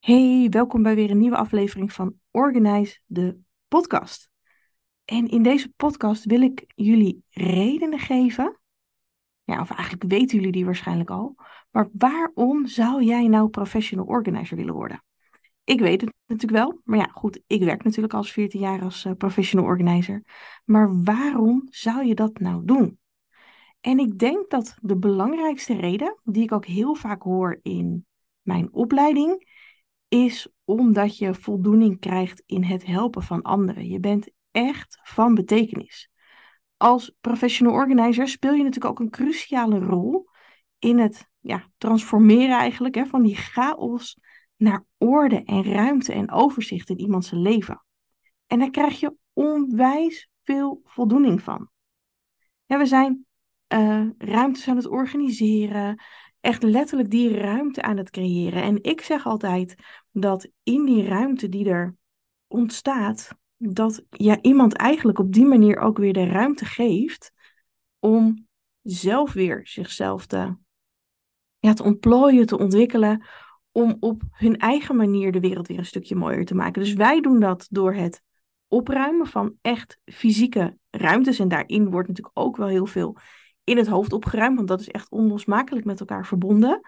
Hey, welkom bij weer een nieuwe aflevering van Organize de podcast. En in deze podcast wil ik jullie redenen geven. Ja, of eigenlijk weten jullie die waarschijnlijk al. Maar waarom zou jij nou professional organizer willen worden? Ik weet het natuurlijk wel, maar ja, goed, ik werk natuurlijk al 14 jaar als uh, professional organizer. Maar waarom zou je dat nou doen? En ik denk dat de belangrijkste reden, die ik ook heel vaak hoor in mijn opleiding, is omdat je voldoening krijgt in het helpen van anderen. Je bent echt van betekenis. Als professional organizer speel je natuurlijk ook een cruciale rol in het ja, transformeren eigenlijk hè, van die chaos naar orde en ruimte en overzicht in iemands leven. En daar krijg je onwijs veel voldoening van. We zijn uh, ruimtes aan het organiseren, echt letterlijk die ruimte aan het creëren. En ik zeg altijd dat in die ruimte die er ontstaat, dat ja, iemand eigenlijk op die manier ook weer de ruimte geeft om zelf weer zichzelf te, ja, te ontplooien, te ontwikkelen, om op hun eigen manier de wereld weer een stukje mooier te maken. Dus wij doen dat door het opruimen van echt fysieke ruimtes. En daarin wordt natuurlijk ook wel heel veel in het hoofd opgeruimd, want dat is echt onlosmakelijk met elkaar verbonden.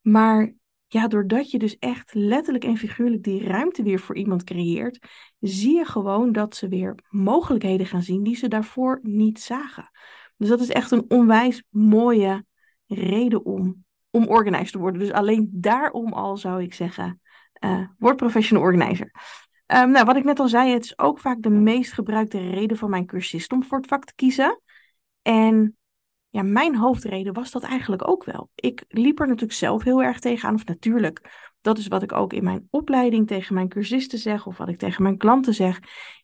Maar ja, doordat je dus echt letterlijk en figuurlijk die ruimte weer voor iemand creëert, zie je gewoon dat ze weer mogelijkheden gaan zien die ze daarvoor niet zagen. Dus dat is echt een onwijs mooie reden om, om te worden. Dus alleen daarom al zou ik zeggen, uh, word professional organizer. Um, nou, wat ik net al zei, het is ook vaak de meest gebruikte reden van mijn cursist om voor het vak te kiezen. En ja, mijn hoofdreden was dat eigenlijk ook wel. Ik liep er natuurlijk zelf heel erg tegenaan, of natuurlijk, dat is wat ik ook in mijn opleiding tegen mijn cursisten zeg, of wat ik tegen mijn klanten zeg.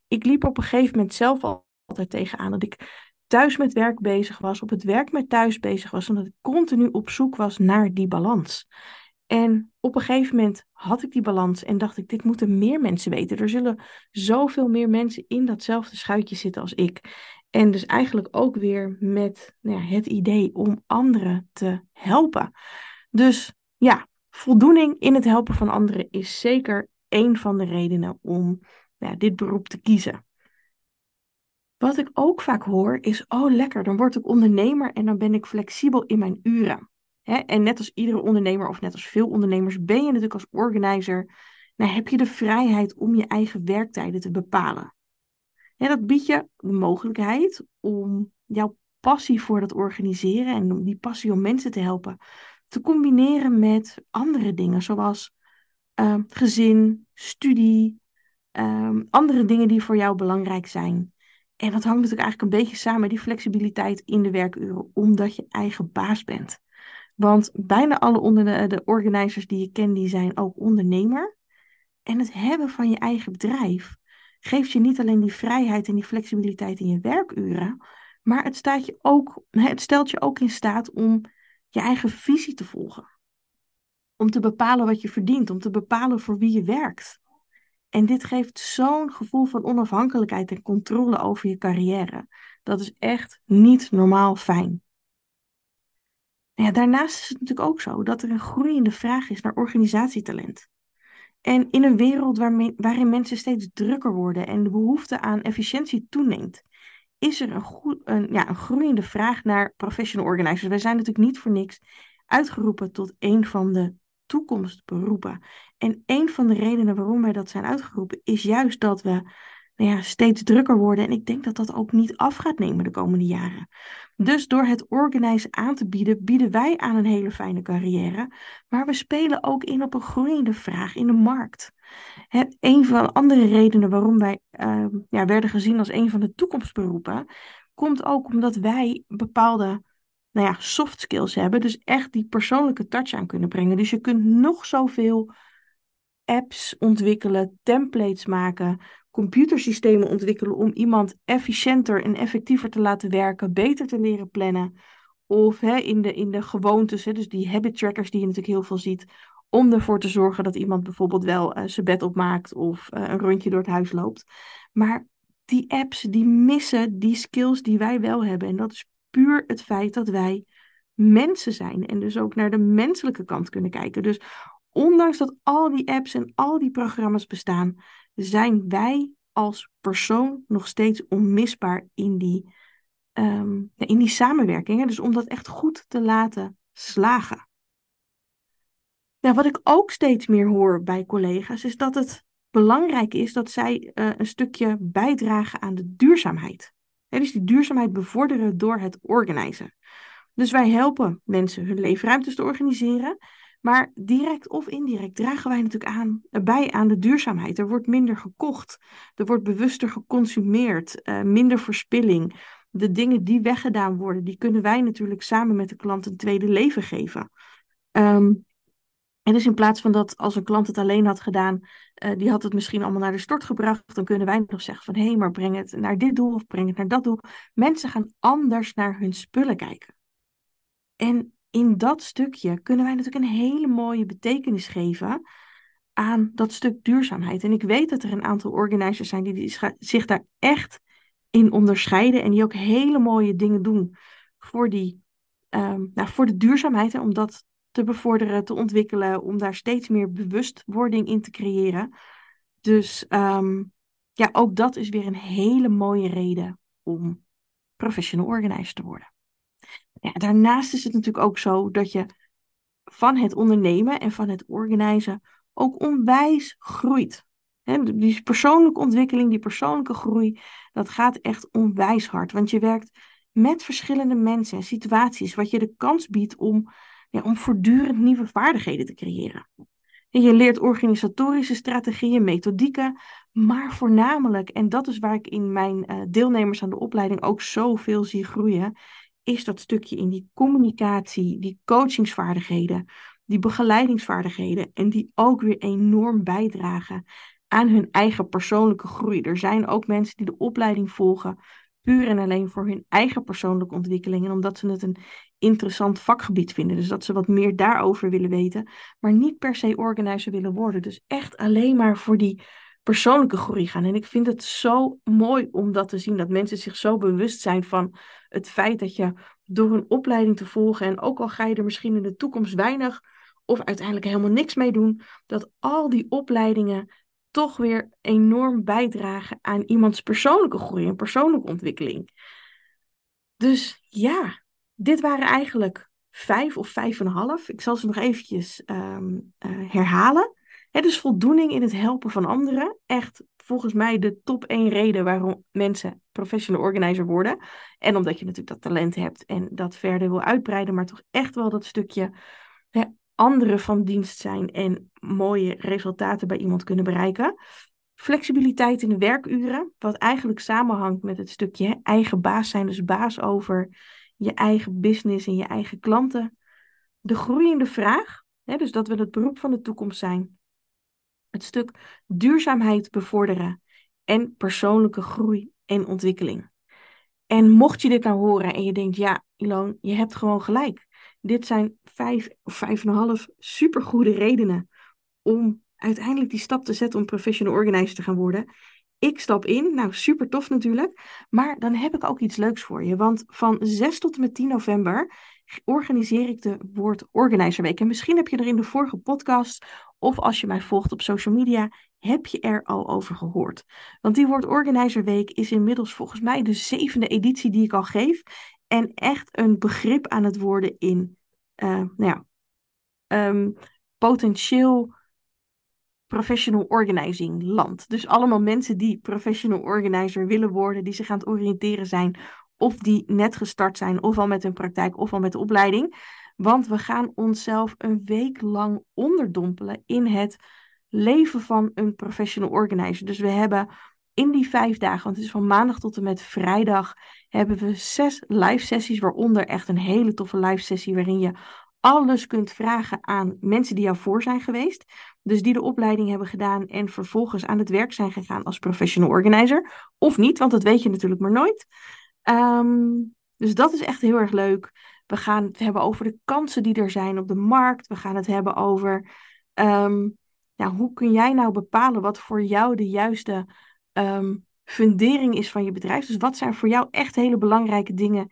Ik liep op een gegeven moment zelf altijd tegenaan dat ik thuis met werk bezig was, op het werk met thuis bezig was, omdat ik continu op zoek was naar die balans. En op een gegeven moment had ik die balans en dacht ik, dit moeten meer mensen weten. Er zullen zoveel meer mensen in datzelfde schuitje zitten als ik. En dus eigenlijk ook weer met nou ja, het idee om anderen te helpen. Dus ja, voldoening in het helpen van anderen is zeker een van de redenen om ja, dit beroep te kiezen. Wat ik ook vaak hoor is, oh lekker, dan word ik ondernemer en dan ben ik flexibel in mijn uren. en net als iedere ondernemer of net als veel ondernemers ben je natuurlijk als organizer, nou heb je de vrijheid om je eigen werktijden te bepalen. En dat biedt je de mogelijkheid om jouw passie voor dat organiseren en die passie om mensen te helpen te combineren met andere dingen, zoals uh, gezin, studie, ehm, andere dingen die voor jou belangrijk zijn. En dat hangt natuurlijk eigenlijk een beetje samen die flexibiliteit in de werkuren, omdat je eigen baas bent. Want bijna alle onder de, de organizers die je kent, die zijn ook ondernemer. En het hebben van je eigen bedrijf geeft je niet alleen die vrijheid en die flexibiliteit in je werkuren, maar het, staat je ook, het stelt je ook in staat om je eigen visie te volgen. Om te bepalen wat je verdient, om te bepalen voor wie je werkt. En dit geeft zo'n gevoel van onafhankelijkheid en controle over je carrière. Dat is echt niet normaal fijn. Ja, daarnaast is het natuurlijk ook zo dat er een groeiende vraag is naar organisatietalent. En in een wereld waarin mensen steeds drukker worden en de behoefte aan efficiëntie toeneemt, is er een, een, ja, een groeiende vraag naar professional organizers. Wij zijn natuurlijk niet voor niks uitgeroepen tot een van de toekomstberoepen. En een van de redenen waarom wij dat zijn uitgeroepen is juist dat we nou ja, steeds drukker worden. En ik denk dat dat ook niet af gaat nemen de komende jaren. Dus door het organizen aan te bieden, bieden wij aan een hele fijne carrière. Maar we spelen ook in op een groeiende vraag in de markt. Het, een van de andere redenen waarom wij uh, ja, werden gezien als een van de toekomstberoepen, komt ook omdat wij bepaalde nou ja, soft skills hebben. Dus echt die persoonlijke touch aan kunnen brengen. Dus je kunt nog zoveel apps ontwikkelen, templates maken, computersystemen ontwikkelen om iemand efficiënter en effectiever te laten werken, beter te leren plannen. Of hè, in, de, in de gewoontes, hè, dus die habit trackers die je natuurlijk heel veel ziet, om ervoor te zorgen dat iemand bijvoorbeeld wel uh, zijn bed opmaakt of uh, een rondje door het huis loopt. Maar die apps die missen die skills die wij wel hebben. En dat is puur het feit dat wij mensen zijn en dus ook naar de menselijke kant kunnen kijken. Dus ondanks dat al die apps en al die programma's bestaan, zijn wij als persoon nog steeds onmisbaar in die, ehm, in die samenwerking. Dus om dat echt goed te laten slagen. Wat ik ook steeds meer hoor bij collega's is dat het belangrijk is dat zij uh, een stukje bijdragen aan de duurzaamheid. Dus die duurzaamheid bevorderen door het organiseren. Dus wij helpen mensen hun leefruimtes te organiseren. Maar direct of indirect dragen wij natuurlijk aan, bij aan de duurzaamheid. Er wordt minder gekocht, er wordt bewuster geconsumeerd, uh, minder verspilling. De dingen die weggedaan worden, die kunnen wij natuurlijk samen met de klant een tweede leven geven. Um, en dus in plaats van dat als een klant het alleen had gedaan, uh, die had het misschien allemaal naar de stort gebracht, dan kunnen wij nog zeggen van hé, hey, maar breng het naar dit doel of breng het naar dat doel. Mensen gaan anders naar hun spullen kijken. En in dat stukje kunnen wij natuurlijk een hele mooie betekenis geven aan dat stuk duurzaamheid. En ik weet dat er een aantal organizers zijn die zich daar echt in onderscheiden en die ook hele mooie dingen doen voor, die, um, nou, voor de duurzaamheid. Hè, om dat te bevorderen, te ontwikkelen, om daar steeds meer bewustwording in te creëren. Dus um, ja, ook dat is weer een hele mooie reden om professional organizer te worden. Ja, daarnaast is het natuurlijk ook zo dat je van het ondernemen en van het organiseren ook onwijs groeit. die persoonlijke ontwikkeling, die persoonlijke groei, dat gaat echt onwijs hard. Want je werkt met verschillende mensen en situaties, wat je de kans biedt om, ja, om voortdurend nieuwe vaardigheden te creëren. En je leert organisatorische strategieën, methodieken, maar voornamelijk, en dat is waar ik in mijn uh, deelnemers aan de opleiding ook zoveel zie groeien, is dat stukje in die communicatie, die coachingsvaardigheden, die begeleidingsvaardigheden en die ook weer enorm bijdragen aan hun eigen persoonlijke groei. Er zijn ook mensen die de opleiding volgen puur en alleen voor hun eigen persoonlijke ontwikkeling en omdat ze het een interessant vakgebied vinden. Dus dat ze wat meer daarover willen weten, maar niet per se organizer willen worden. Dus echt alleen maar voor die persoonlijke groei gaan. En ik vind het zo mooi om dat te zien, dat mensen zich zo bewust zijn van het feit dat je door een opleiding te volgen, en ook al ga je er misschien in de toekomst weinig of uiteindelijk helemaal niks mee doen, dat al die opleidingen toch weer enorm bijdragen aan iemands persoonlijke groei en persoonlijke ontwikkeling. Dus ja, dit waren eigenlijk vijf of vijf en een half. Ik zal ze nog eventjes um, uh, herhalen. Het is voldoening in het helpen van anderen. Echt volgens mij de top één reden waarom mensen professional organizer worden. En omdat je natuurlijk dat talent hebt en dat verder wil uitbreiden, maar toch echt wel dat stukje anderen van dienst zijn en mooie resultaten bij iemand kunnen bereiken. Flexibiliteit in de werkuren, wat eigenlijk samenhangt met het stukje eigen baas zijn, dus baas over je eigen business en je eigen klanten. De groeiende vraag, dus dat we het beroep van de toekomst zijn het stuk duurzaamheid bevorderen en persoonlijke groei en ontwikkeling. En mocht je dit nou horen en je denkt, ja, Ilon, je hebt gewoon gelijk. Dit zijn vijf of vijf en een half supergoede redenen om uiteindelijk die stap te zetten om professional organizer te gaan worden. Ik stap in, nou super tof natuurlijk, maar dan heb ik ook iets leuks voor je. Want van 6 tot en met 10 november organiseer ik de Woord Organizer Week. En misschien heb je er in de vorige podcast of als je mij volgt op social media, heb je er al over gehoord. Want die Word Organizer Week is inmiddels volgens mij de zevende editie die ik al geef. En echt een begrip aan het worden in uh, nou ja, um, potentieel professional organizing land. Dus allemaal mensen die professional organizer willen worden, die zich aan het oriënteren zijn, of die net gestart zijn, of al met hun praktijk, of al met de opleiding. Want we gaan onszelf een week lang onderdompelen in het leven van een professional organizer. Dus we hebben in die vijf dagen, want het is van maandag tot en met vrijdag, hebben we zes live sessies, waaronder echt een hele toffe live sessie waarin je alles kunt vragen aan mensen die jou voor zijn geweest. Dus die de opleiding hebben gedaan en vervolgens aan het werk zijn gegaan als professional organizer. Of niet, want dat weet je natuurlijk maar nooit. Um, dus dat is echt heel erg leuk. We gaan het hebben over de kansen die er zijn op de markt. We gaan het hebben over um, ja, hoe kun jij nou bepalen wat voor jou de juiste um, fundering is van je bedrijf. Dus wat zijn voor jou echt hele belangrijke dingen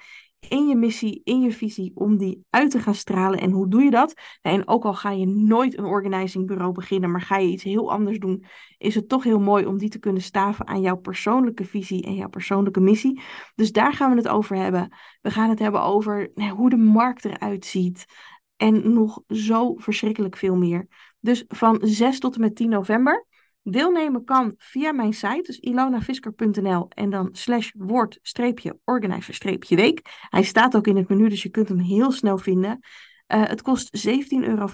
in je missie, in je visie, om die uit te gaan stralen. En hoe doe je dat? En ook al ga je nooit een organizing bureau beginnen, maar ga je iets heel anders doen, is het toch heel mooi om die te kunnen staven aan jouw persoonlijke visie en jouw persoonlijke missie. Dus daar gaan we het over hebben. We gaan het hebben over hoe de markt eruit ziet. En nog zo verschrikkelijk veel meer. Dus van 6 tot en met 10 november Deelnemen kan via mijn site, dus ilonavisker.nl en dan slash woord streepje organizer week. Hij staat ook in het menu, dus je kunt hem heel snel vinden. Uh, het kost 17,50 euro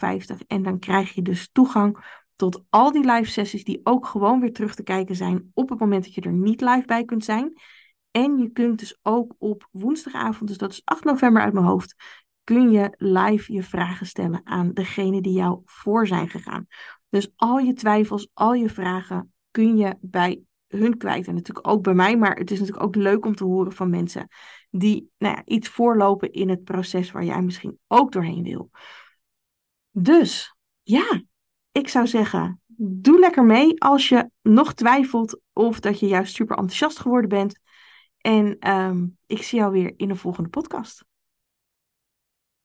en dan krijg je dus toegang tot al die live sessies die ook gewoon weer terug te kijken zijn op het moment dat je er niet live bij kunt zijn. En je kunt dus ook op woensdagavond, dus dat is 8 november uit mijn hoofd, kun je live je vragen stellen aan degene die jou voor zijn gegaan. Dus al je twijfels, al je vragen kun je bij hun kwijt. En natuurlijk ook bij mij, maar het is natuurlijk ook leuk om te horen van mensen die nou ja, iets voorlopen in het proces waar jij misschien ook doorheen wil. Dus ja, ik zou zeggen, doe lekker mee als je nog twijfelt of dat je juist super enthousiast geworden bent. En um, ik zie jou weer in de volgende podcast.